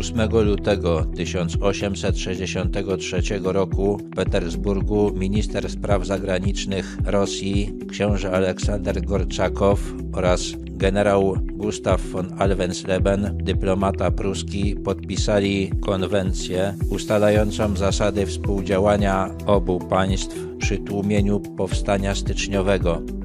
8 lutego 1863 roku w Petersburgu minister spraw zagranicznych Rosji książę Aleksander Gorczakow oraz generał Gustav von Alvensleben, dyplomata pruski, podpisali konwencję ustalającą zasady współdziałania obu państw przy tłumieniu powstania styczniowego.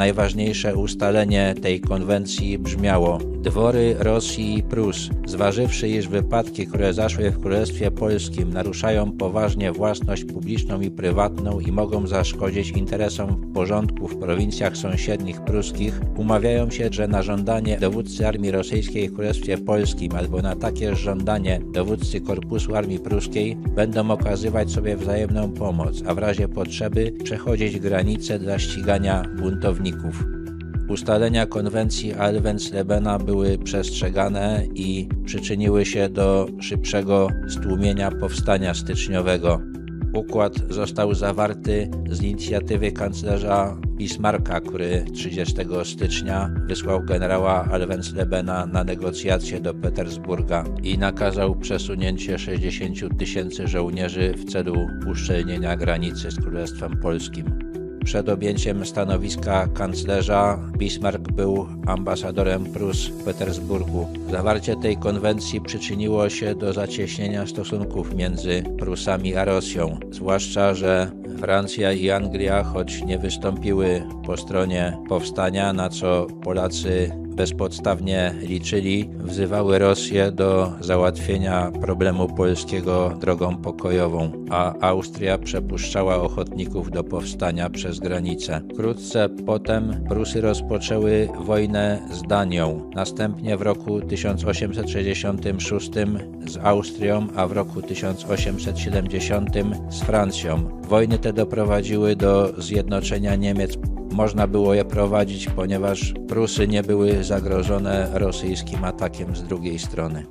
Najważniejsze ustalenie tej konwencji brzmiało: Dwory Rosji i Prus, zważywszy, iż wypadki, które zaszły w Królestwie Polskim, naruszają poważnie własność publiczną i prywatną i mogą zaszkodzić interesom porządku w prowincjach sąsiednich pruskich, umawiają się, że na żądanie dowódcy armii rosyjskiej w Królestwie Polskim albo na takie żądanie dowódcy Korpusu Armii Pruskiej będą okazywać sobie wzajemną pomoc, a w razie potrzeby przechodzić granice dla ścigania buntowników. Ustalenia konwencji Alvenslebena były przestrzegane i przyczyniły się do szybszego stłumienia powstania styczniowego. Układ został zawarty z inicjatywy kanclerza Bismarcka, który 30 stycznia wysłał generała Alvenslebena na negocjacje do Petersburga i nakazał przesunięcie 60 tysięcy żołnierzy w celu uszczelnienia granicy z Królestwem Polskim. Przed objęciem stanowiska kanclerza Bismarck był ambasadorem Prus w Petersburgu. Zawarcie tej konwencji przyczyniło się do zacieśnienia stosunków między Prusami a Rosją, zwłaszcza, że Francja i Anglia, choć nie wystąpiły po stronie powstania, na co Polacy bezpodstawnie liczyli, wzywały Rosję do załatwienia problemu polskiego drogą pokojową, a Austria przepuszczała ochotników do powstania przez granicę. Wkrótce potem Prusy rozpoczęły wojnę z Danią, następnie w roku 1866 z Austrią, a w roku 1870 z Francją. Wojny te doprowadziły do zjednoczenia Niemiec można było je prowadzić, ponieważ Prusy nie były zagrożone rosyjskim atakiem z drugiej strony.